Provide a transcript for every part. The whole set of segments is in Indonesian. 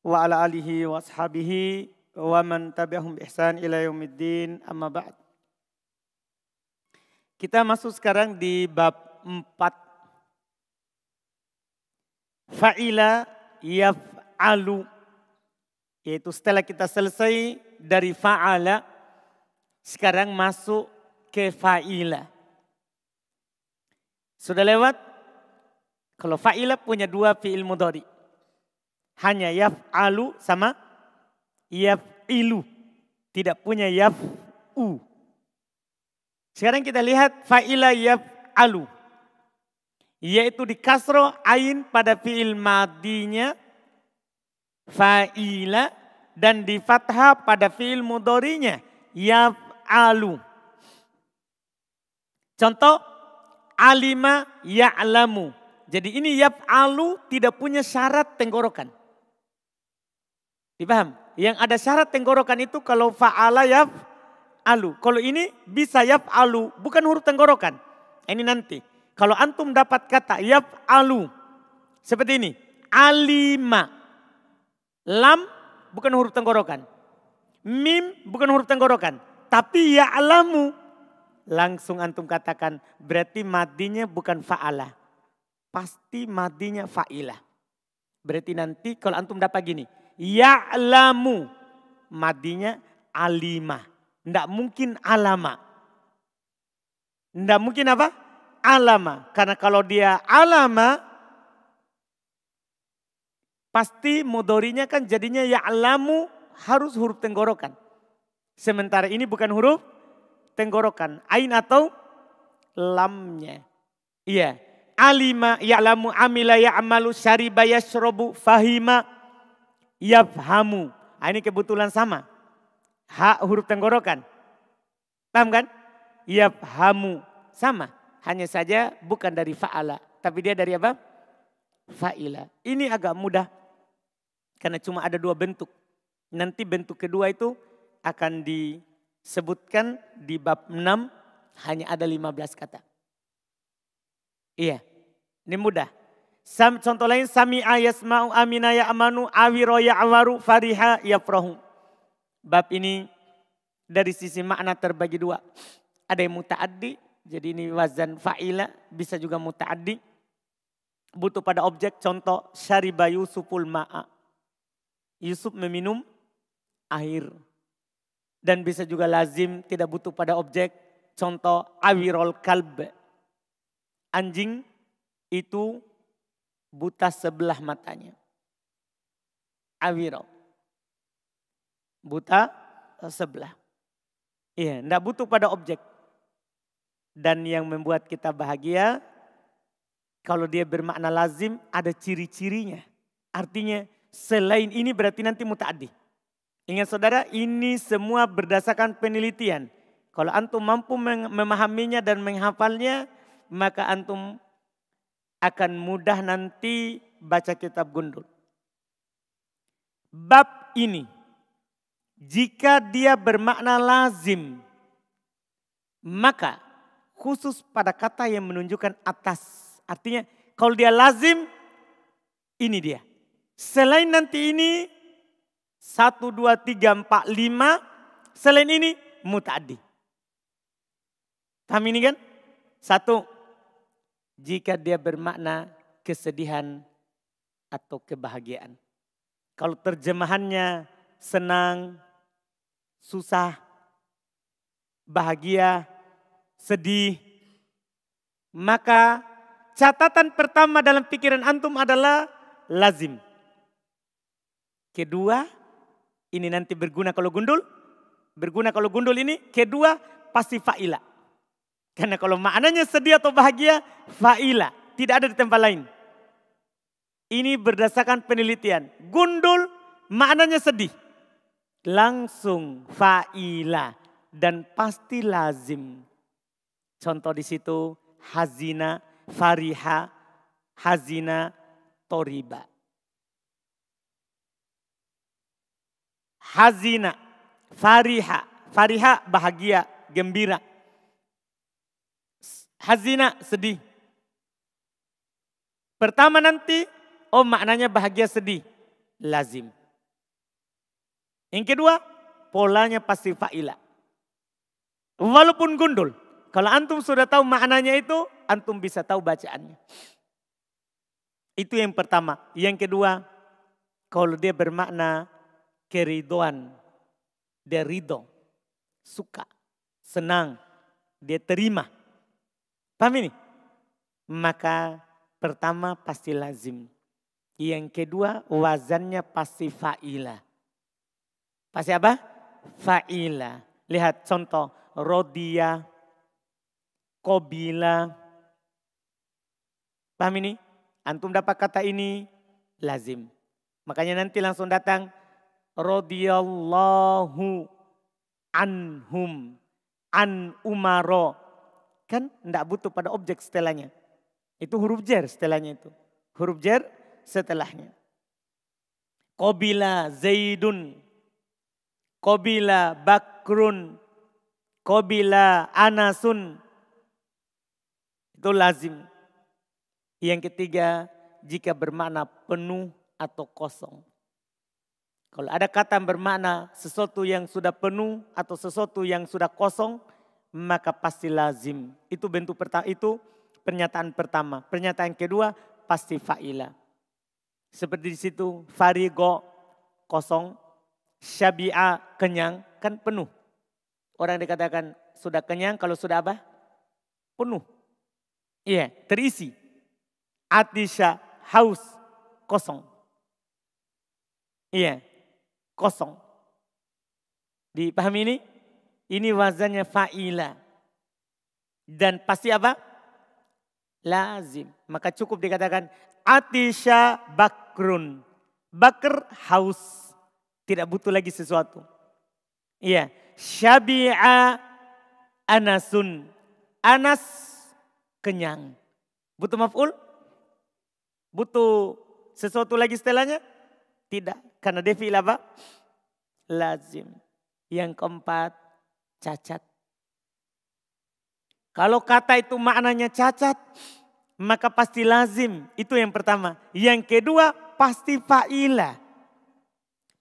wa ala alihi wa ashabihi wa man tabi'ahum bi ihsan ila yaumiddin amma ba'd. Kita masuk sekarang di bab 4. Fa'ila yaf'alu. Yaitu setelah kita selesai dari fa'ala, sekarang masuk ke fa'ila. Sudah lewat? Kalau fa'ila punya dua fi'il mudhari. Hanya yaf'alu sama yaf'ilu. Tidak punya yaf'u. Sekarang kita lihat fa'ila yaf'alu. Yaitu di kasro ain pada fi'il madinya. Fa'ila. Dan di fathah pada fi'il mudorinya. Yaf'alu. Contoh. Alima ya'lamu. Jadi ini yaf'alu tidak punya syarat tenggorokan. Dipaham? Yang ada syarat tenggorokan itu kalau fa'ala yaf alu. Kalau ini bisa yaf alu, bukan huruf tenggorokan. Ini nanti. Kalau antum dapat kata yaf alu. Seperti ini. Alima. Lam bukan huruf tenggorokan. Mim bukan huruf tenggorokan. Tapi ya alamu. Langsung antum katakan berarti madinya bukan fa'ala. Pasti madinya fa'ilah. Berarti nanti kalau antum dapat gini ya'lamu. Madinya alima. Tidak mungkin alama. Tidak mungkin apa? Alama. Karena kalau dia alama, pasti modorinya kan jadinya ya'lamu harus huruf tenggorokan. Sementara ini bukan huruf tenggorokan. Ain atau lamnya. Iya. Alima ya'lamu amila ya'malu syariba yashrobu fahima yafhamu. Nah, ini kebetulan sama. Hak huruf tenggorokan. Paham kan? Yafhamu. Sama. Hanya saja bukan dari fa'ala. Tapi dia dari apa? Fa'ila. Ini agak mudah. Karena cuma ada dua bentuk. Nanti bentuk kedua itu akan disebutkan di bab 6. Hanya ada 15 kata. Iya. Ini mudah. Sam, contoh lain sami ayasma'u amina ya amanu awiro ya awaru fariha ya prohu. Bab ini dari sisi makna terbagi dua. Ada yang muta'addi, jadi ini wazan fa'ila, bisa juga muta'addi. Butuh pada objek, contoh syariba Yusuful ma'a. Yusuf meminum air. Dan bisa juga lazim, tidak butuh pada objek, contoh awirol kalb. Anjing itu buta sebelah matanya. Awiro. Buta sebelah. Iya, tidak butuh pada objek. Dan yang membuat kita bahagia, kalau dia bermakna lazim, ada ciri-cirinya. Artinya selain ini berarti nanti muta'adi. Ingat saudara, ini semua berdasarkan penelitian. Kalau antum mampu memahaminya dan menghafalnya, maka antum akan mudah nanti baca kitab gundul. Bab ini, jika dia bermakna lazim, maka khusus pada kata yang menunjukkan atas. Artinya kalau dia lazim, ini dia. Selain nanti ini, satu, dua, tiga, empat, lima. Selain ini, mutadi. Paham ini kan? Satu, jika dia bermakna kesedihan atau kebahagiaan. Kalau terjemahannya senang, susah, bahagia, sedih, maka catatan pertama dalam pikiran antum adalah lazim. Kedua, ini nanti berguna kalau gundul. Berguna kalau gundul ini. Kedua, pasti fa'ilah. Karena kalau maknanya sedih atau bahagia, fa'ila. Tidak ada di tempat lain. Ini berdasarkan penelitian. Gundul maknanya sedih. Langsung fa'ila. Dan pasti lazim. Contoh di situ hazina, fariha, hazina, toriba. Hazina, fariha. Fariha bahagia, gembira hazina, sedih. Pertama nanti, oh maknanya bahagia sedih. Lazim. Yang kedua, polanya pasti fa'ila. Walaupun gundul. Kalau antum sudah tahu maknanya itu, antum bisa tahu bacaannya. Itu yang pertama. Yang kedua, kalau dia bermakna keridoan, dia ridho, suka, senang, dia terima. Paham ini? Maka pertama pasti lazim. Yang kedua wazannya pasti fa'ila. Pasti apa? Fa'ila. Lihat contoh. Rodia. Kobila. Paham ini? Antum dapat kata ini lazim. Makanya nanti langsung datang. Rodiyallahu anhum. An umaro. Kan tidak butuh pada objek setelahnya. Itu huruf jer setelahnya itu. Huruf jer setelahnya. Kobila Zaidun. Kobila Bakrun. Kobila Anasun. Itu lazim. Yang ketiga, jika bermakna penuh atau kosong. Kalau ada kata yang bermakna sesuatu yang sudah penuh atau sesuatu yang sudah kosong, maka pasti lazim. Itu bentuk pertama, itu pernyataan pertama. Pernyataan kedua pasti fa'ila. Seperti di situ farigo kosong, syabi'a kenyang kan penuh. Orang dikatakan sudah kenyang kalau sudah apa? Penuh. Iya, terisi. Atisha haus kosong. Iya, kosong. Dipahami ini? Ini wazannya fa'ila. Dan pasti apa? Lazim. Maka cukup dikatakan Atisha bakrun. Bakr haus. Tidak butuh lagi sesuatu. Iya. Syabi'a anasun. Anas kenyang. Butuh maf'ul? Butuh sesuatu lagi setelahnya? Tidak. Karena dia apa? Lazim. Yang keempat, cacat. Kalau kata itu maknanya cacat, maka pasti lazim. Itu yang pertama. Yang kedua pasti fa'ila.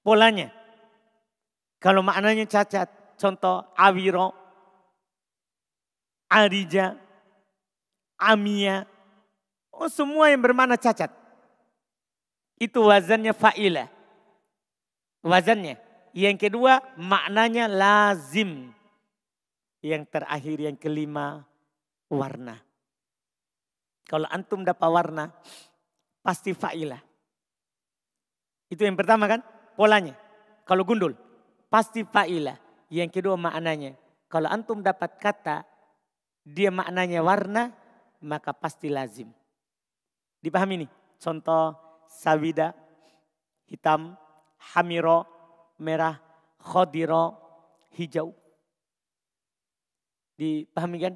Polanya. Kalau maknanya cacat. Contoh awiro, arija, amia. Oh semua yang bermakna cacat. Itu wazannya fa'ila. Wazannya. Yang kedua maknanya lazim. Yang terakhir yang kelima warna. Kalau antum dapat warna, pasti fa'ilah. Itu yang pertama kan, polanya. Kalau gundul, pasti fa'ilah. Yang kedua maknanya. Kalau antum dapat kata, dia maknanya warna, maka pasti lazim. Dipahami nih? Contoh sawida, hitam, hamiro, merah, khodiro, hijau. Dipahami kan?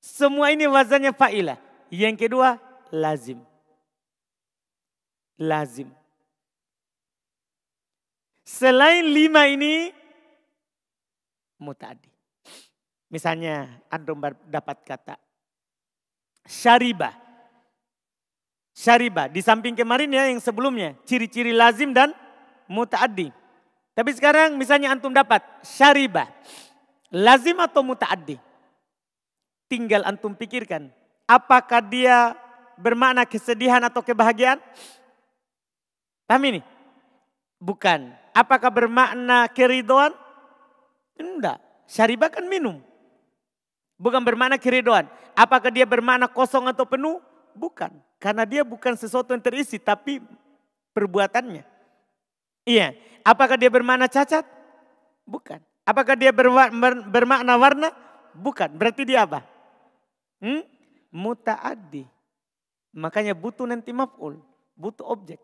Semua ini wazannya fa'ilah. Yang kedua, lazim. Lazim. Selain lima ini, mutadi. Misalnya, antum dapat kata syariba. Syariba, di samping kemarin ya yang sebelumnya, ciri-ciri lazim dan mutaaddi. Tapi sekarang misalnya antum dapat syariba, lazim atau mutaaddi? Tinggal antum pikirkan, Apakah dia bermakna kesedihan atau kebahagiaan? Paham ini? Bukan. Apakah bermakna keridoan? Enggak. Syaribah kan minum. Bukan bermakna keridoan. Apakah dia bermakna kosong atau penuh? Bukan. Karena dia bukan sesuatu yang terisi tapi perbuatannya. Iya. Apakah dia bermakna cacat? Bukan. Apakah dia bermakna warna? Bukan. Berarti dia apa? Hmm? mutaaddi. Makanya butuh nanti maf'ul, butuh objek.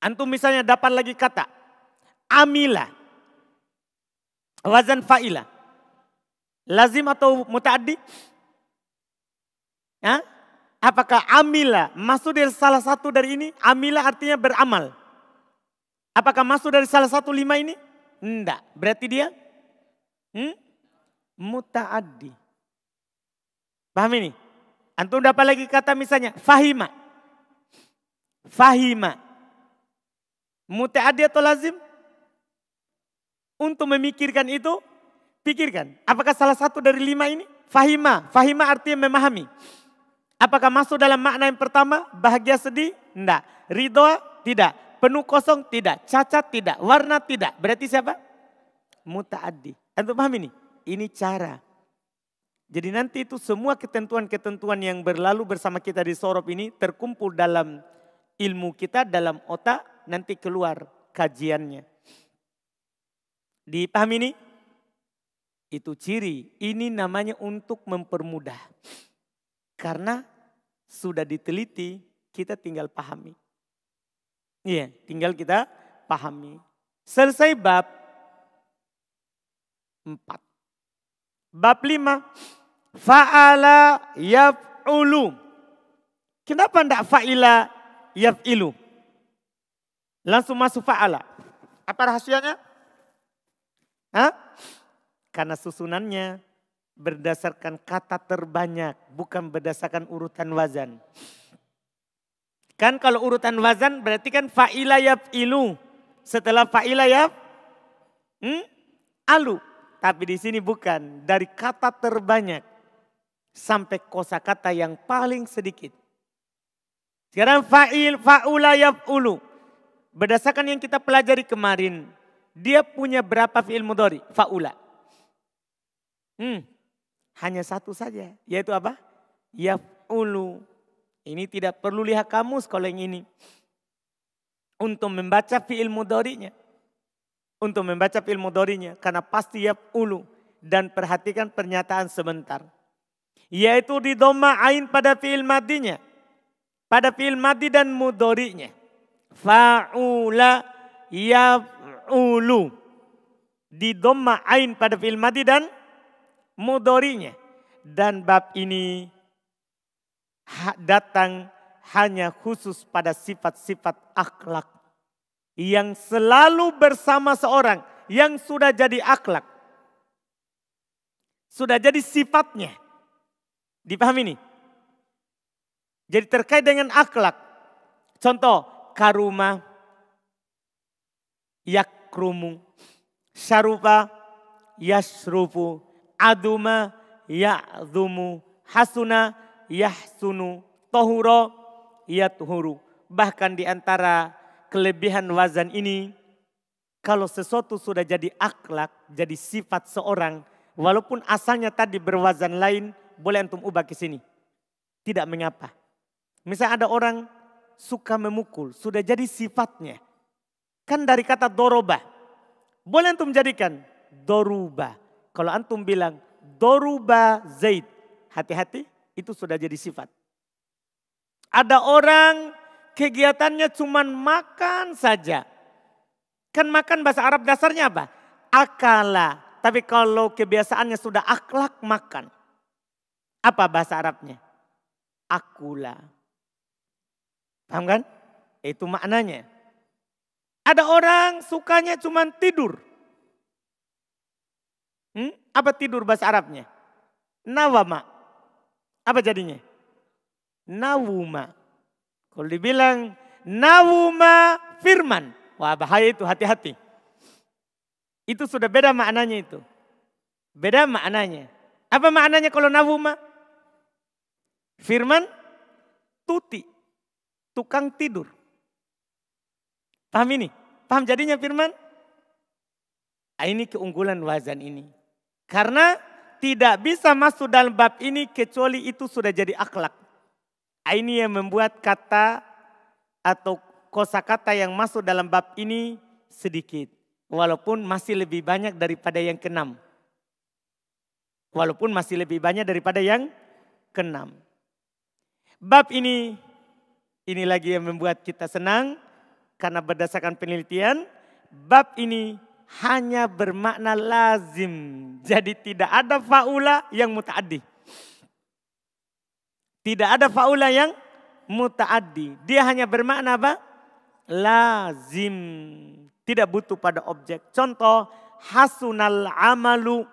Antum misalnya dapat lagi kata amila. Wazan fa'ila. Lazim atau mutaaddi? Ya? Apakah amila masuk dari salah satu dari ini? Amila artinya beramal. Apakah masuk dari salah satu lima ini? Tidak. Berarti dia hmm? mutaaddi. Paham ini? Antum dapat lagi kata misalnya fahima. Fahima. Muta'addi atau lazim? Untuk memikirkan itu, pikirkan. Apakah salah satu dari lima ini? Fahima. Fahima artinya memahami. Apakah masuk dalam makna yang pertama? Bahagia sedih? Tidak. Ridho? Tidak. Penuh kosong? Tidak. Cacat? Tidak. Warna? Tidak. Berarti siapa? Muta'addi. Anda paham ini? Ini cara. Jadi nanti itu semua ketentuan-ketentuan yang berlalu bersama kita di sorop ini terkumpul dalam ilmu kita, dalam otak, nanti keluar kajiannya. Dipahami ini? Itu ciri. Ini namanya untuk mempermudah. Karena sudah diteliti, kita tinggal pahami. Iya, tinggal kita pahami. Selesai bab empat. Bab lima, Fa'ala yaf'ulu. Kenapa tidak fa'ila yaf'ilu? Langsung masuk fa'ala. Apa rahasianya? Hah? Karena susunannya berdasarkan kata terbanyak, bukan berdasarkan urutan wazan. Kan kalau urutan wazan berarti kan fa'ila yaf'ilu. Setelah fa'ila yaf, hmm? alu. Tapi di sini bukan, dari kata terbanyak sampai kosakata yang paling sedikit. Sekarang fa'il, fa'ula yaf'ulu. Berdasarkan yang kita pelajari kemarin, dia punya berapa fi'il mudori? Fa'ula. Hmm, hanya satu saja, yaitu apa? Yaf'ulu. Ini tidak perlu lihat kamus kalau yang ini. Untuk membaca fi'il mudorinya. Untuk membaca fi'il mudorinya. Karena pasti yaf'ulu. Dan perhatikan pernyataan sebentar. Yaitu di doma ain pada fi'il madinya. Pada fi'il madi dan mudorinya. Fa'ula yaf'ulu. Di doma ain pada fi'il madi dan mudorinya. Dan bab ini datang hanya khusus pada sifat-sifat akhlak. Yang selalu bersama seorang yang sudah jadi akhlak. Sudah jadi sifatnya. Dipahami ini? Jadi terkait dengan akhlak. Contoh, karuma, yakrumu, syarupa, yasrufu, aduma, ya'zumu, hasuna, yahsunu, tohuro, yatuhuru. Bahkan di antara kelebihan wazan ini, kalau sesuatu sudah jadi akhlak, jadi sifat seorang, walaupun asalnya tadi berwazan lain, boleh antum ubah ke sini. Tidak mengapa. Misal ada orang suka memukul, sudah jadi sifatnya. Kan dari kata doroba. Boleh antum jadikan doruba. Kalau antum bilang doruba zaid. Hati-hati itu sudah jadi sifat. Ada orang kegiatannya cuma makan saja. Kan makan bahasa Arab dasarnya apa? Akala. Tapi kalau kebiasaannya sudah akhlak makan. Apa bahasa Arabnya? Akula. Paham kan? Itu maknanya. Ada orang sukanya cuma tidur. Hmm? Apa tidur bahasa Arabnya? Nawama. Apa jadinya? Nawuma. Kalau dibilang nawuma firman. Wah bahaya itu hati-hati. Itu sudah beda maknanya itu. Beda maknanya. Apa maknanya kalau nawuma? Firman tuti, tukang tidur. Paham ini? Paham jadinya firman? Ah, ini keunggulan wazan ini. Karena tidak bisa masuk dalam bab ini kecuali itu sudah jadi akhlak. Ah, ini yang membuat kata atau kosakata yang masuk dalam bab ini sedikit. Walaupun masih lebih banyak daripada yang keenam. Walaupun masih lebih banyak daripada yang keenam. Bab ini, ini lagi yang membuat kita senang karena berdasarkan penelitian, bab ini hanya bermakna lazim. Jadi tidak ada faula yang mutaaddi. Tidak ada faula yang mutaaddi. Dia hanya bermakna apa? Lazim. Tidak butuh pada objek. Contoh, hasunal amalu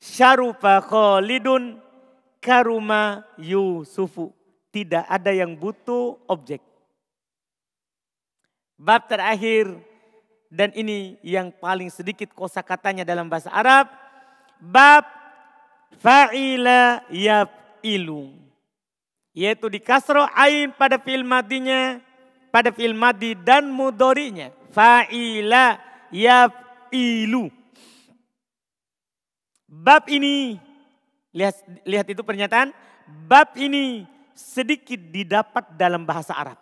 syarufa khalidun karuma Yusufu. Tidak ada yang butuh objek. Bab terakhir Dan ini yang paling sedikit kosakatanya dalam bahasa Arab. Bab fa'ila yaf'ilu. Yaitu di kasro ain pada fi'il madinya, pada fi'il madi dan mudorinya. Fa'ila yaf'ilu. Bab ini, lihat, lihat itu pernyataan, bab ini sedikit didapat dalam bahasa Arab.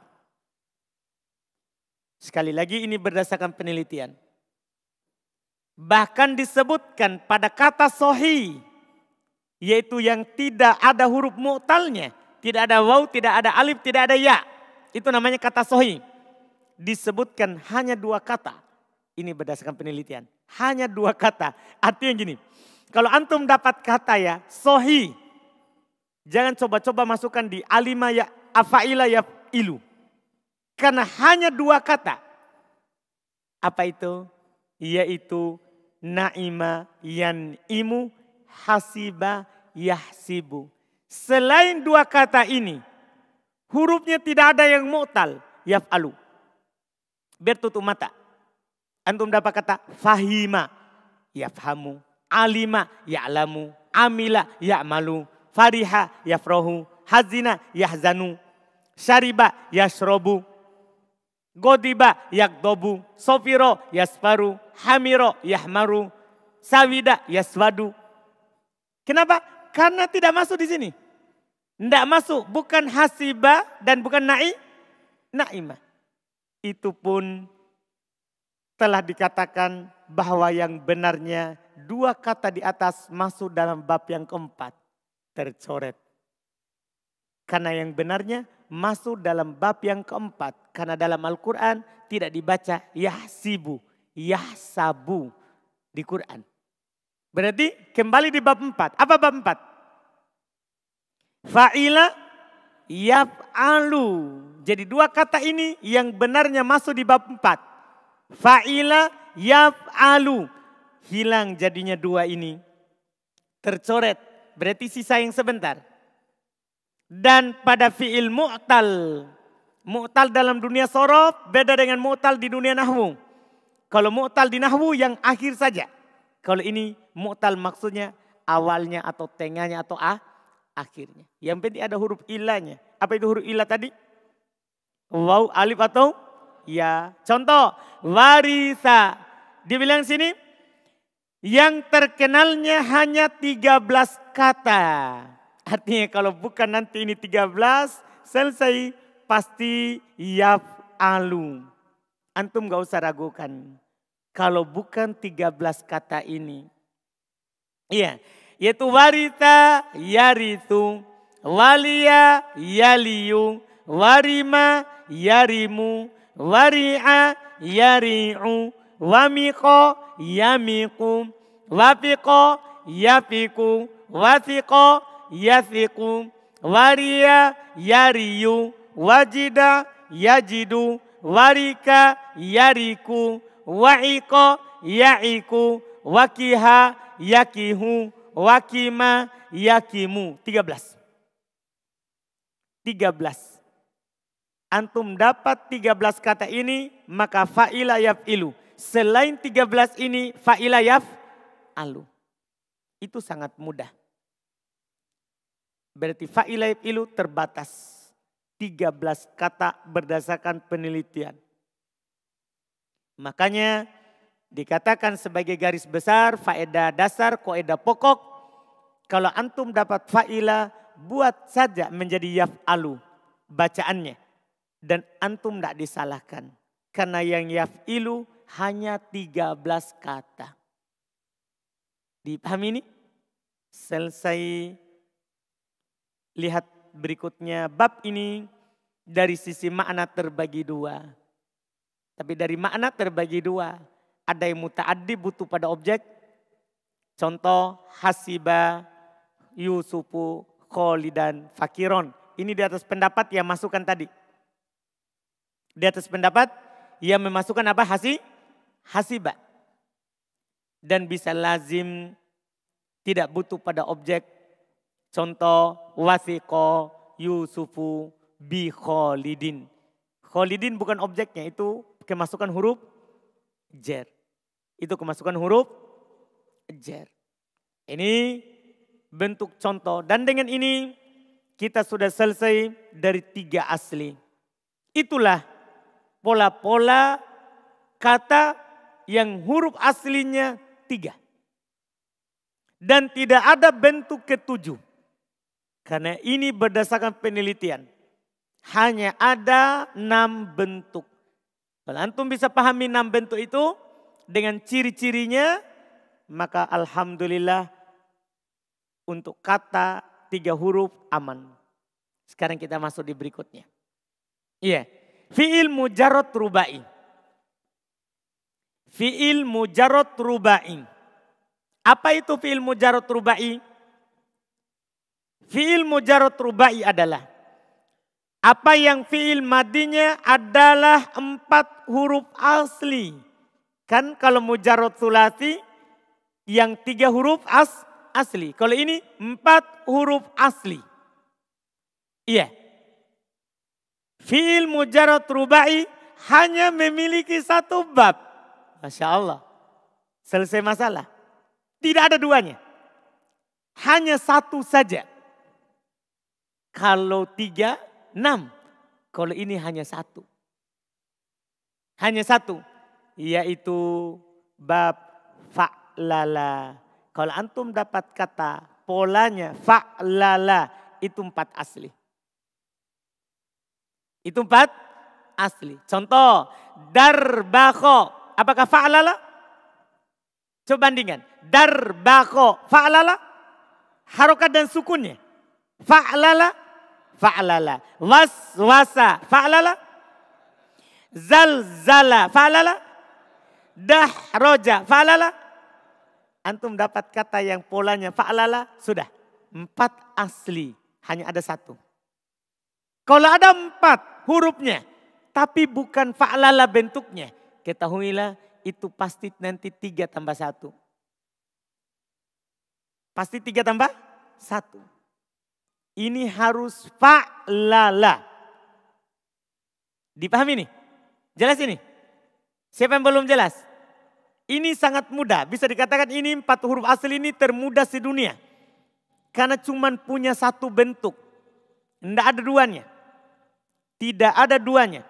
Sekali lagi ini berdasarkan penelitian. Bahkan disebutkan pada kata sohi, yaitu yang tidak ada huruf mu'talnya. Tidak ada waw, tidak ada alif, tidak ada ya. Itu namanya kata sohi. Disebutkan hanya dua kata. Ini berdasarkan penelitian. Hanya dua kata. Artinya gini, kalau antum dapat kata ya sohi, Jangan coba-coba masukkan di alima ya afaila ya ilu. Karena hanya dua kata. Apa itu? Yaitu naima yan imu hasiba yahsibu. Selain dua kata ini, hurufnya tidak ada yang mu'tal, yaf'alu. Biar tutup mata. Antum dapat kata fahima, yafhamu. Alima, ya'lamu. Amila, ya'malu fariha yafrohu, hazina yahzanu, syariba yashrobu, godiba yakdobu, sofiro yasparu, hamiro yahmaru, sawida yaswadu. Kenapa? Karena tidak masuk di sini. Tidak masuk, bukan hasiba dan bukan na'i, na'imah. Itu pun telah dikatakan bahwa yang benarnya dua kata di atas masuk dalam bab yang keempat tercoret. Karena yang benarnya masuk dalam bab yang keempat. Karena dalam Al-Quran tidak dibaca yahsibu, yahsabu di Quran. Berarti kembali di bab empat. Apa bab empat? Fa'ila yaf'alu. Jadi dua kata ini yang benarnya masuk di bab empat. Fa'ila yaf'alu. Hilang jadinya dua ini. Tercoret Berarti sisa yang sebentar. Dan pada fi'il mu'tal. Mu'tal dalam dunia sorof beda dengan mu'tal di dunia nahwu. Kalau mu'tal di nahwu yang akhir saja. Kalau ini mu'tal maksudnya awalnya atau tengahnya atau ah, akhirnya. Yang penting ada huruf ilahnya. Apa itu huruf ilah tadi? Waw, alif atau ya. Contoh, warisa. Dibilang sini, yang terkenalnya hanya 13 kata. Artinya kalau bukan nanti ini 13, selesai pasti yaf alu. Antum gak usah ragukan. Kalau bukan 13 kata ini. Iya, yaitu warita yaritu, walia yaliyu, warima yarimu, wari'a yari'u, wamiko yamiku, wafiko yafiku, wasiko yasiku, waria yariyu, wajida yajidu, warika yariku, waiko yaiku, wakiha yakihu, wakima yakimu. 13. 13. Antum dapat 13 kata ini maka fa'ila yaf'ilu. Selain 13 ini fa'ila yaf alu. Itu sangat mudah. Berarti fa'ila yaf ilu terbatas. 13 kata berdasarkan penelitian. Makanya dikatakan sebagai garis besar faedah dasar koedah pokok. Kalau antum dapat fa'ila buat saja menjadi yaf alu bacaannya. Dan antum tidak disalahkan. Karena yang yaf ilu hanya 13 kata. Dipahami ini? Selesai lihat berikutnya bab ini dari sisi makna terbagi dua. Tapi dari makna terbagi dua. Ada yang muta'addi butuh pada objek. Contoh hasiba, Yusufu, Kholidan, Fakiron. Ini di atas pendapat yang masukkan tadi. Di atas pendapat yang memasukkan apa? Hasi, hasiba. Dan bisa lazim tidak butuh pada objek. Contoh wasiko Yusufu bi Kholidin. Kholidin bukan objeknya itu kemasukan huruf jer. Itu kemasukan huruf jer. Ini bentuk contoh. Dan dengan ini kita sudah selesai dari tiga asli. Itulah pola-pola kata yang huruf aslinya tiga. Dan tidak ada bentuk ketujuh. Karena ini berdasarkan penelitian. Hanya ada enam bentuk. Kalau antum bisa pahami enam bentuk itu dengan ciri-cirinya, maka alhamdulillah untuk kata tiga huruf aman. Sekarang kita masuk di berikutnya. Iya. Fi'il mujarot rubai. Fi'il mujarot rubai. Apa itu fi'il mujarot rubai? Fi'il mujarot rubai adalah apa yang fi'il madinya adalah empat huruf asli. Kan kalau mujarot sulasi yang tiga huruf as, asli. Kalau ini empat huruf asli. Iya. Fi'il mujarot rubai hanya memiliki satu bab. Masya Allah. Selesai masalah. Tidak ada duanya. Hanya satu saja. Kalau tiga, enam. Kalau ini hanya satu. Hanya satu. Yaitu bab fa'lala. Kalau antum dapat kata polanya fa'lala. Itu empat asli. Itu empat asli. Contoh, darbako. Apakah fa'lala? Coba bandingkan. Darbako. Fa'lala? Harokat dan sukunnya. Fa'lala? Fa'lala. Waswasa. Fa'lala? Zalzala. Fa'lala? Dahroja. Fa'lala? Antum dapat kata yang polanya fa'lala. Sudah. Empat asli. Hanya ada satu. Kalau ada empat hurufnya. Tapi bukan fa'lala bentuknya. Ketahuilah itu pasti nanti tiga tambah satu. Pasti tiga tambah satu. Ini harus fa'lala. Dipahami nih? Jelas ini? Siapa yang belum jelas? Ini sangat mudah. Bisa dikatakan ini empat huruf asli ini termudah sedunia. Karena cuma punya satu bentuk. Tidak ada duanya. Tidak ada duanya.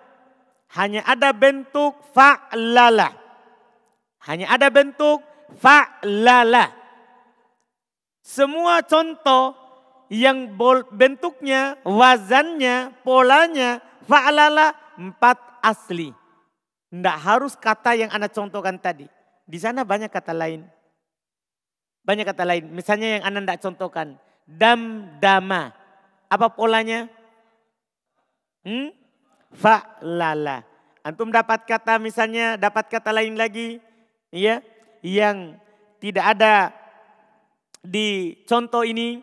Hanya ada bentuk fa'lala. Hanya ada bentuk fa'lala. Semua contoh yang bentuknya, wazannya, polanya, fa'alala empat asli. Tidak harus kata yang anda contohkan tadi. Di sana banyak kata lain. Banyak kata lain. Misalnya yang anda tidak contohkan. Dam, dama. Apa polanya? Hmm? Fa'lala. Antum dapat kata misalnya, dapat kata lain lagi. ya Yang tidak ada di contoh ini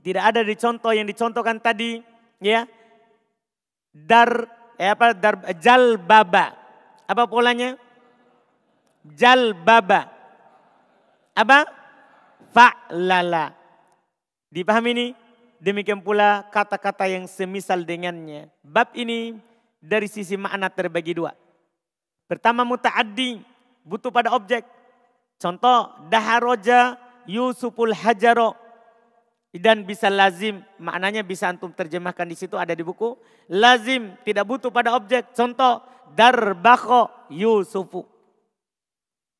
tidak ada di contoh yang dicontohkan tadi ya. Dar eh apa dar jal baba. Apa polanya? Jal baba. Apa? Fa'lala. Dipahami ini? Demikian pula kata-kata yang semisal dengannya. Bab ini dari sisi makna terbagi dua. Pertama mutaaddi. Butuh pada objek. Contoh daharoja Yusuful Hajaro dan bisa lazim maknanya bisa antum terjemahkan di situ ada di buku. Lazim tidak butuh pada objek. Contoh darbako Yusufu.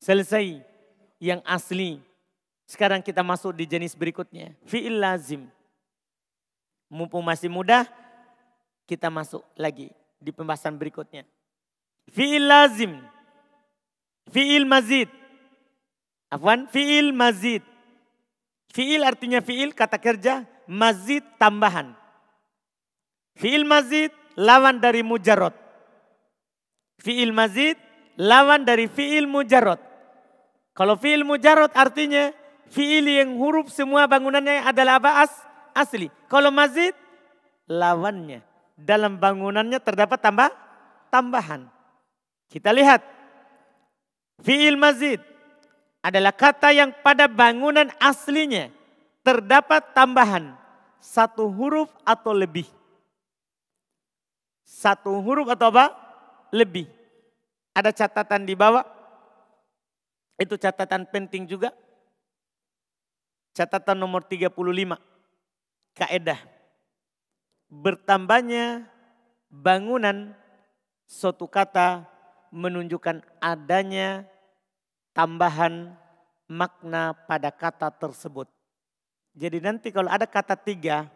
Selesai. Yang asli. Sekarang kita masuk di jenis berikutnya. Fi'il lazim. Mumpung masih mudah kita masuk lagi di pembahasan berikutnya. Fi'il lazim. Fi'il mazid. Afwan fi'il mazid Fi'il artinya fi'il kata kerja, mazid tambahan. Fi'il mazid lawan dari mujarot. Fi'il mazid lawan dari fi'il mujarot. Kalau fi'il mujarot artinya fi'il yang huruf semua bangunannya adalah apa? As, asli. Kalau mazid lawannya. Dalam bangunannya terdapat tambah tambahan. Kita lihat. Fi'il mazid adalah kata yang pada bangunan aslinya terdapat tambahan satu huruf atau lebih. Satu huruf atau apa? Lebih. Ada catatan di bawah. Itu catatan penting juga. Catatan nomor 35. Kaedah. Bertambahnya bangunan suatu kata menunjukkan adanya tambahan makna pada kata tersebut. Jadi nanti kalau ada kata tiga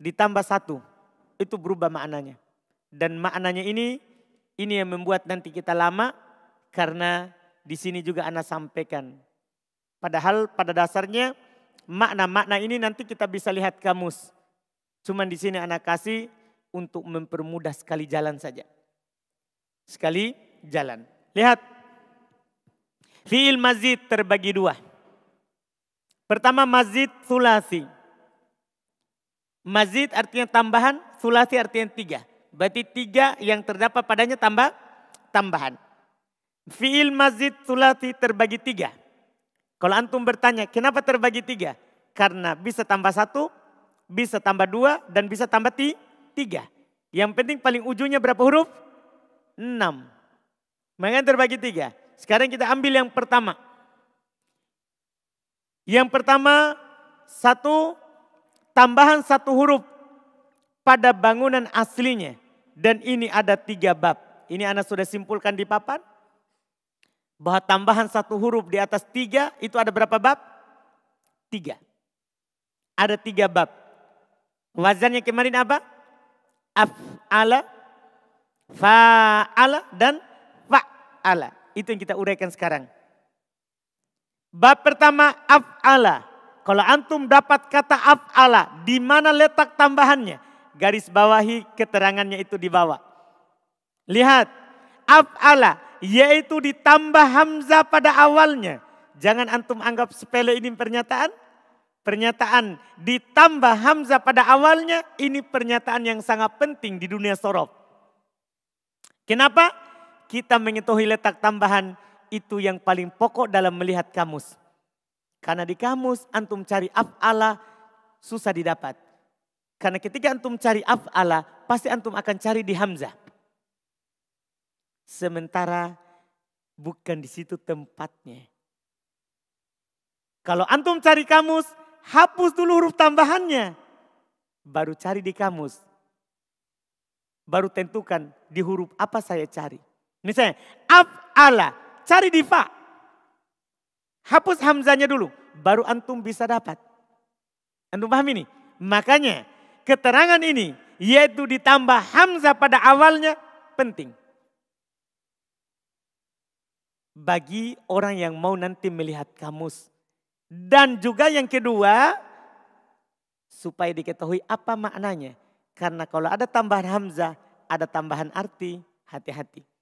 ditambah satu, itu berubah maknanya. Dan maknanya ini, ini yang membuat nanti kita lama karena di sini juga Anda sampaikan. Padahal pada dasarnya makna-makna ini nanti kita bisa lihat kamus. Cuman di sini anak kasih untuk mempermudah sekali jalan saja. Sekali jalan. Lihat. Fi'il mazid terbagi dua. Pertama mazid sulasi. Mazid artinya tambahan, sulasi artinya tiga. Berarti tiga yang terdapat padanya tambah tambahan. Fi'il mazid sulasi terbagi tiga. Kalau antum bertanya, kenapa terbagi tiga? Karena bisa tambah satu, bisa tambah dua, dan bisa tambah tiga. Yang penting paling ujungnya berapa huruf? Enam. Makanya terbagi tiga. Sekarang kita ambil yang pertama. Yang pertama, satu tambahan satu huruf pada bangunan aslinya. Dan ini ada tiga bab. Ini anak sudah simpulkan di papan. Bahwa tambahan satu huruf di atas tiga itu ada berapa bab? Tiga. Ada tiga bab. Wazannya kemarin apa? Af'ala, fa'ala, dan fa'ala. Itu yang kita uraikan sekarang. Bab pertama af'ala. Kalau antum dapat kata af'ala, di mana letak tambahannya? Garis bawahi keterangannya itu di bawah. Lihat, af'ala yaitu ditambah hamzah pada awalnya. Jangan antum anggap sepele ini pernyataan. Pernyataan ditambah hamzah pada awalnya ini pernyataan yang sangat penting di dunia sorof. Kenapa? Kita mengetahui letak tambahan itu yang paling pokok dalam melihat kamus. Karena di kamus antum cari af'ala susah didapat. Karena ketika antum cari af'ala pasti antum akan cari di hamzah. Sementara bukan di situ tempatnya. Kalau antum cari kamus, hapus dulu huruf tambahannya. Baru cari di kamus. Baru tentukan di huruf apa saya cari. Misalnya, af'ala, cari di fa. Hapus hamzanya dulu, baru antum bisa dapat. Antum paham ini? Makanya keterangan ini yaitu ditambah hamzah pada awalnya penting. Bagi orang yang mau nanti melihat kamus. Dan juga yang kedua, supaya diketahui apa maknanya. Karena kalau ada tambahan hamzah, ada tambahan arti, hati-hati.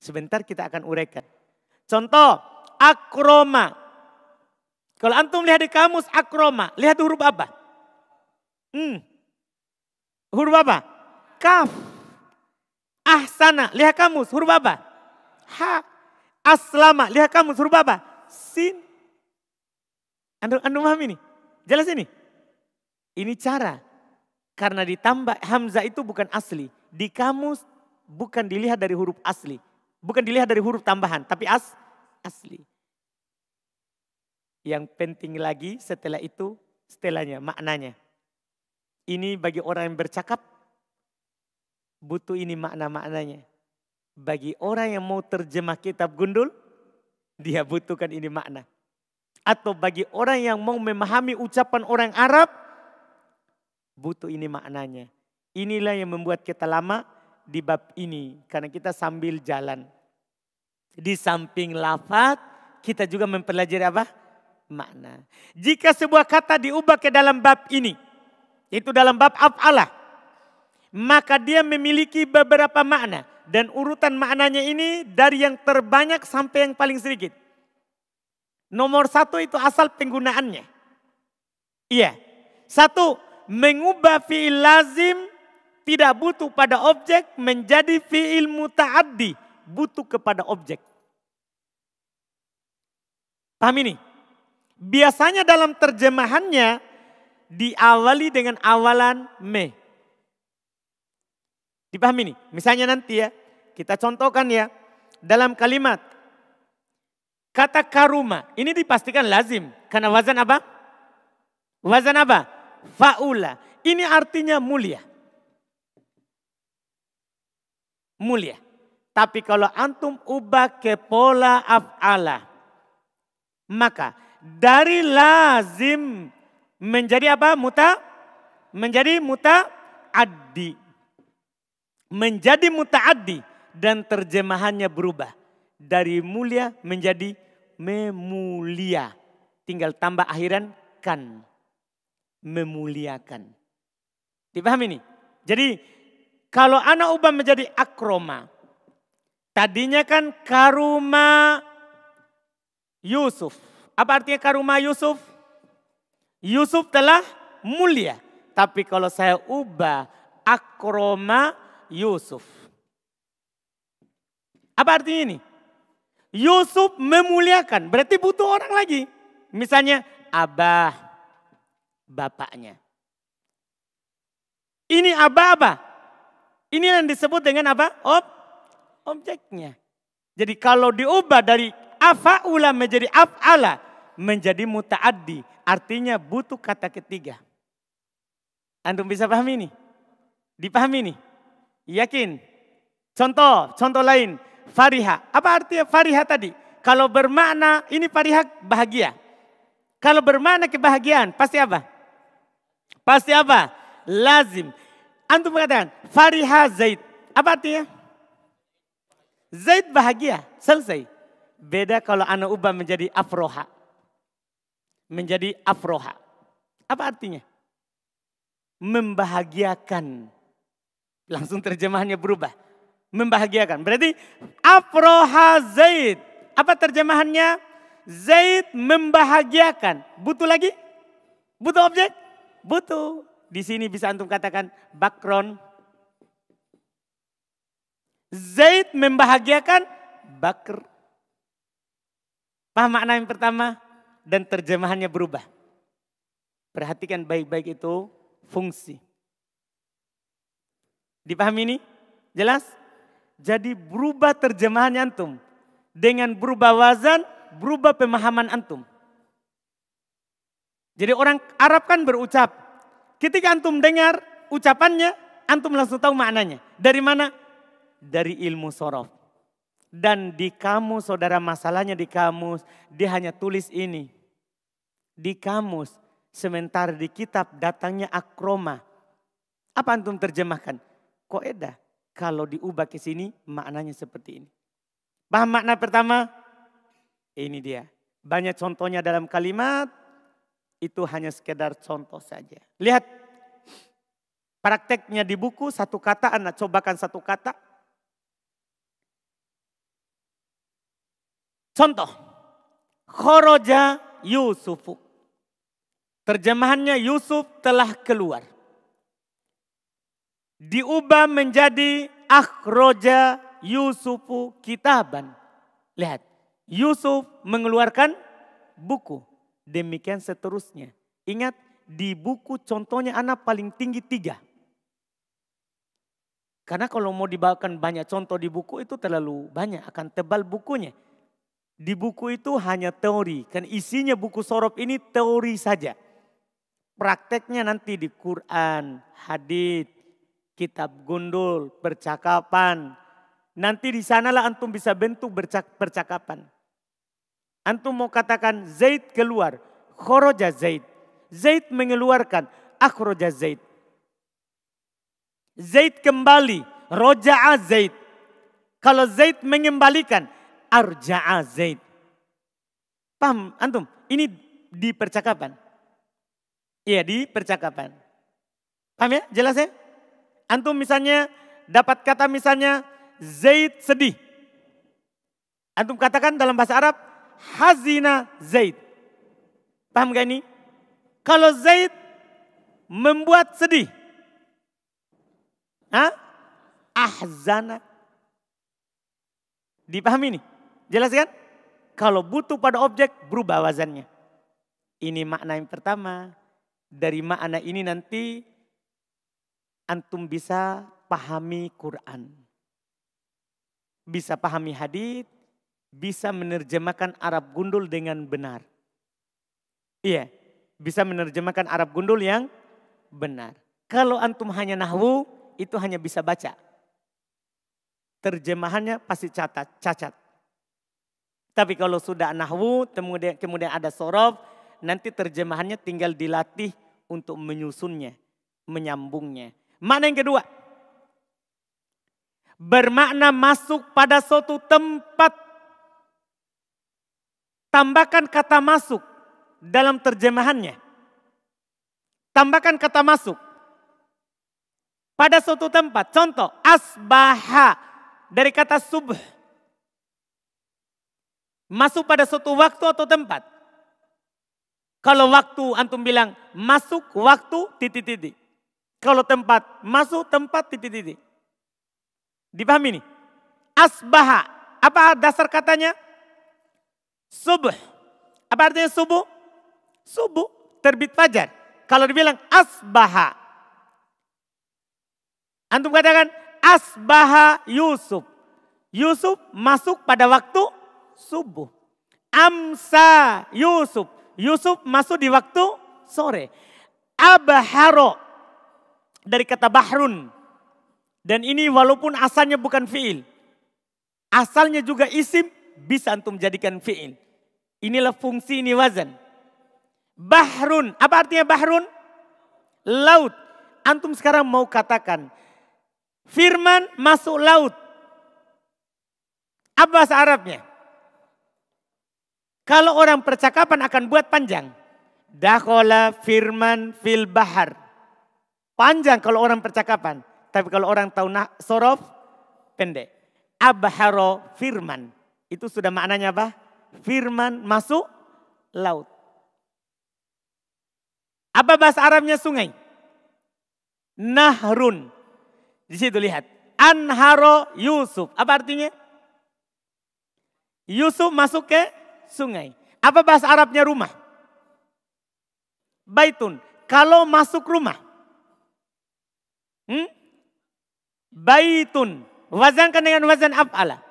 Sebentar kita akan uraikan. Contoh, akroma. Kalau antum lihat di kamus akroma, lihat huruf apa? Hmm. Huruf apa? Kaf. Ahsana, lihat kamus, huruf apa? Ha. Aslama, lihat kamus, huruf apa? Sin. Anda, anda paham ini? Jelas ini? Ini cara. Karena ditambah Hamzah itu bukan asli. Di kamus bukan dilihat dari huruf asli. Bukan dilihat dari huruf tambahan, tapi as, asli. Yang penting lagi setelah itu, setelahnya, maknanya. Ini bagi orang yang bercakap, butuh ini makna-maknanya. Bagi orang yang mau terjemah kitab gundul, dia butuhkan ini makna. Atau bagi orang yang mau memahami ucapan orang Arab, butuh ini maknanya. Inilah yang membuat kita lama di bab ini. Karena kita sambil jalan. Di samping lafaz kita juga mempelajari apa? Makna. Jika sebuah kata diubah ke dalam bab ini, itu dalam bab af'alah, maka dia memiliki beberapa makna. Dan urutan maknanya ini dari yang terbanyak sampai yang paling sedikit. Nomor satu itu asal penggunaannya. Iya. Satu, mengubah fi'il lazim tidak butuh pada objek menjadi fi'il muta'addi butuh kepada objek. Paham ini? Biasanya dalam terjemahannya diawali dengan awalan me. Dipahami ini? Misalnya nanti ya, kita contohkan ya dalam kalimat Kata karuma, ini dipastikan lazim. Karena wazan apa? Wazan apa? Faula. Ini artinya mulia. Mulia. Tapi kalau antum ubah ke pola af'ala. Maka dari lazim menjadi apa? Muta? Menjadi muta addi. Menjadi mutaaddi dan terjemahannya berubah. Dari mulia menjadi memulia. Tinggal tambah akhiran kan. Memuliakan. Dipahami ini? Jadi kalau anak ubah menjadi akroma. Tadinya kan karuma Yusuf. Apa artinya karuma Yusuf? Yusuf telah mulia. Tapi kalau saya ubah akroma Yusuf. Apa artinya ini? Yusuf memuliakan, berarti butuh orang lagi. Misalnya abah, bapaknya. Ini abah apa? Ini yang disebut dengan apa? Ob objeknya. Jadi kalau diubah dari afa'ula menjadi af'ala menjadi muta'addi. Artinya butuh kata ketiga. Antum bisa pahami ini? Dipahami ini? Yakin? Contoh, contoh lain. Fariha. Apa artinya fariha tadi? Kalau bermakna, ini fariha bahagia. Kalau bermakna kebahagiaan, pasti apa? Pasti apa? Lazim. Antum mengatakan, fariha zaid. Apa artinya? Zaid bahagia, selesai. Beda kalau anak ubah menjadi afroha. Menjadi afroha. Apa artinya? Membahagiakan. Langsung terjemahannya berubah. Membahagiakan. Berarti afroha Zaid. Apa terjemahannya? Zaid membahagiakan. Butuh lagi? Butuh objek? Butuh. Di sini bisa antum katakan background Zaid membahagiakan Bakr. Paham makna yang pertama? Dan terjemahannya berubah. Perhatikan baik-baik itu fungsi. Dipahami ini? Jelas? Jadi berubah terjemahan antum. Dengan berubah wazan, berubah pemahaman antum. Jadi orang Arab kan berucap. Ketika antum dengar ucapannya, antum langsung tahu maknanya. Dari mana? Dari ilmu sorof. Dan di kamus, saudara masalahnya di kamus, dia hanya tulis ini. Di kamus, sementara di kitab datangnya akroma. Apa antum terjemahkan? Koedah. Kalau diubah ke sini maknanya seperti ini. Paham makna pertama? Ini dia. Banyak contohnya dalam kalimat, itu hanya sekedar contoh saja. Lihat, prakteknya di buku satu kata, anak cobakan satu kata, Contoh, khoroja Yusufu. Terjemahannya Yusuf telah keluar. Diubah menjadi akhroja Yusufu kitaban. Lihat, Yusuf mengeluarkan buku. Demikian seterusnya. Ingat, di buku contohnya anak paling tinggi tiga. Karena kalau mau dibawakan banyak contoh di buku itu terlalu banyak, akan tebal bukunya. Di buku itu hanya teori, kan isinya buku sorop ini teori saja. Prakteknya nanti di Quran, hadith, kitab gundul, percakapan. Nanti di sanalah antum bisa bentuk percakapan. Antum mau katakan Zaid keluar, khoroja Zaid. Zaid mengeluarkan, akhroja Zaid. Zaid kembali, roja'a Zaid. Kalau Zaid mengembalikan, arja'a Zaid. Paham antum? Ini di percakapan. Iya di percakapan. Paham ya? Jelas ya? Antum misalnya dapat kata misalnya Zaid sedih. Antum katakan dalam bahasa Arab hazina Zaid. Paham gak ini? Kalau Zaid membuat sedih. Hah? Ahzana. Dipahami nih? Jelas kan? Kalau butuh pada objek berubah wazannya. Ini makna yang pertama. Dari makna ini nanti antum bisa pahami Quran. Bisa pahami hadith, bisa menerjemahkan Arab gundul dengan benar. Iya, bisa menerjemahkan Arab gundul yang benar. Kalau antum hanya nahwu, itu hanya bisa baca. Terjemahannya pasti catat, cacat. Tapi kalau sudah nahwu, kemudian, kemudian ada sorof, nanti terjemahannya tinggal dilatih untuk menyusunnya, menyambungnya. Mana yang kedua? Bermakna masuk pada suatu tempat. Tambahkan kata masuk dalam terjemahannya. Tambahkan kata masuk. Pada suatu tempat. Contoh, asbaha dari kata subuh. Masuk pada suatu waktu atau tempat. Kalau waktu antum bilang masuk waktu titik-titik. Kalau tempat masuk tempat titik-titik. Dipahami nih? Asbaha. Apa dasar katanya? Subuh. Apa artinya subuh? Subuh, terbit fajar. Kalau dibilang asbaha. Antum katakan asbaha Yusuf. Yusuf masuk pada waktu subuh. Amsa Yusuf. Yusuf masuk di waktu sore. Abaharo dari kata bahrun. Dan ini walaupun asalnya bukan fiil. Asalnya juga isim bisa antum jadikan fiil. Inilah fungsi ini wazan. Bahrun, apa artinya bahrun? Laut. Antum sekarang mau katakan, firman masuk laut. Apa bahasa Arabnya? Kalau orang percakapan akan buat panjang. Dakhola firman fil bahar. Panjang kalau orang percakapan. Tapi kalau orang tahu nah, sorof, pendek. Abharo firman. Itu sudah maknanya apa? Firman masuk laut. Apa bahasa Arabnya sungai? Nahrun. Di situ lihat. Anharo Yusuf. Apa artinya? Yusuf masuk ke sungai. Apa bahasa Arabnya rumah? Baitun. Kalau masuk rumah. Hmm? Baitun. Wazankan dengan wazan af'ala.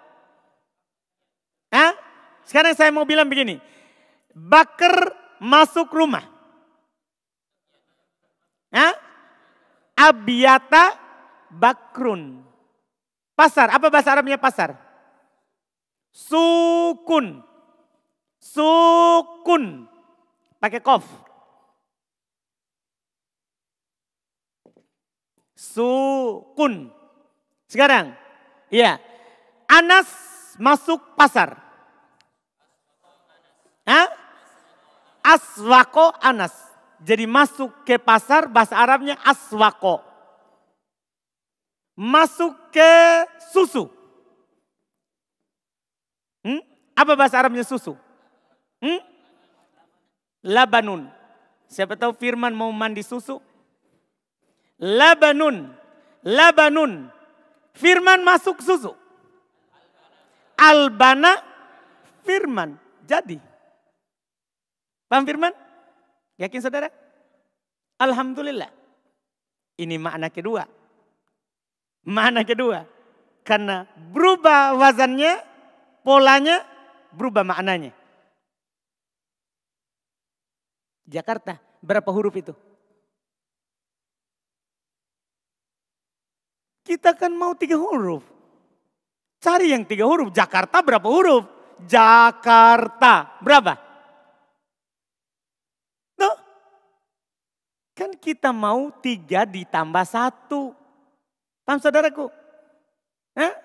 Hah? Sekarang saya mau bilang begini. Bakar masuk rumah. Hah? Abiyata bakrun. Pasar, apa bahasa Arabnya pasar? Sukun. Sukun. Pakai kof. Sukun. Sekarang, ya. Anas masuk pasar. Hah? Aswako Anas. Jadi masuk ke pasar bahasa Arabnya aswako. Masuk ke susu. Hmm? Apa bahasa Arabnya susu? Hmm? Labanun. Siapa tahu firman mau mandi susu? Labanun. Labanun. Firman masuk susu. Albana firman. Jadi. Paham firman? Yakin saudara? Alhamdulillah. Ini makna kedua. Makna kedua. Karena berubah wazannya, polanya, berubah maknanya. Jakarta, berapa huruf itu? Kita kan mau tiga huruf. Cari yang tiga huruf. Jakarta berapa huruf? Jakarta. Berapa? Kan kita mau tiga ditambah satu. Paham saudaraku? Hah?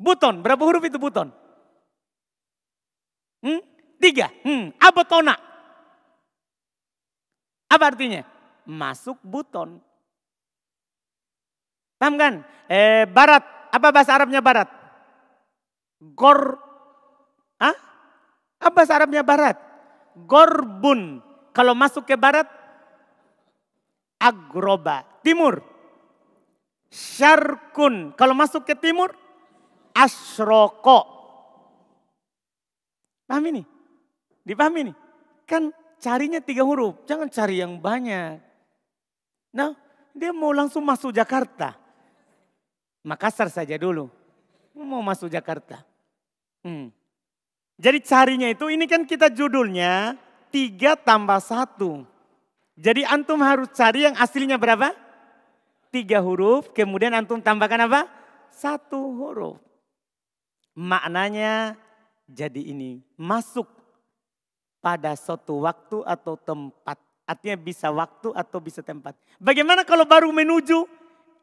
Buton, berapa huruf itu buton? Hmm? Tiga. Hmm. Abotona. Apa artinya? Masuk buton. Paham kan? Eh, barat. Apa bahasa Arabnya barat? Gor. Hah? Apa bahasa Arabnya barat? Gorbun. Kalau masuk ke barat, agroba, timur. Syarkun, kalau masuk ke timur, asroko. Paham ini? Dipahami ini? Kan carinya tiga huruf, jangan cari yang banyak. Nah, dia mau langsung masuk Jakarta. Makassar saja dulu. Mau masuk Jakarta. Hmm. Jadi carinya itu, ini kan kita judulnya tiga tambah satu. Jadi antum harus cari yang aslinya berapa? Tiga huruf, kemudian antum tambahkan apa? Satu huruf. Maknanya jadi ini, masuk pada suatu waktu atau tempat. Artinya bisa waktu atau bisa tempat. Bagaimana kalau baru menuju?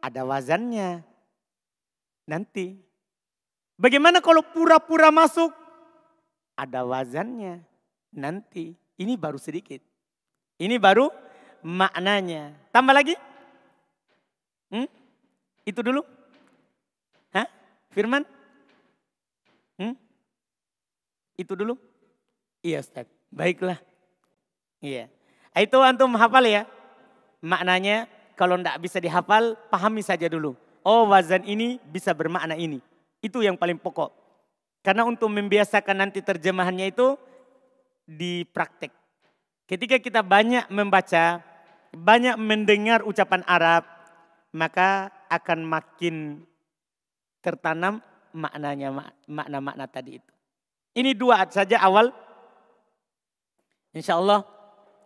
Ada wazannya. Nanti. Bagaimana kalau pura-pura masuk? ada wazannya. Nanti ini baru sedikit. Ini baru maknanya. Tambah lagi? Hmm? Itu dulu? Hah? Firman? Hmm? Itu dulu? Iya Ustaz. Baiklah. Iya. Itu antum hafal ya. Maknanya kalau tidak bisa dihafal, pahami saja dulu. Oh wazan ini bisa bermakna ini. Itu yang paling pokok. Karena untuk membiasakan nanti terjemahannya itu di praktek. Ketika kita banyak membaca, banyak mendengar ucapan Arab, maka akan makin tertanam maknanya, makna-makna tadi itu. Ini dua saja awal. Insya Allah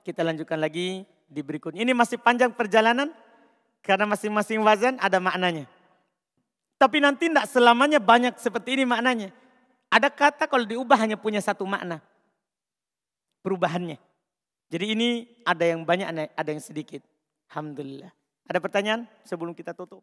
kita lanjutkan lagi di berikutnya. Ini masih panjang perjalanan karena masing-masing wazan ada maknanya. Tapi nanti tidak selamanya banyak seperti ini maknanya. Ada kata kalau diubah hanya punya satu makna. Perubahannya. Jadi ini ada yang banyak, ada yang sedikit. Alhamdulillah. Ada pertanyaan sebelum kita tutup?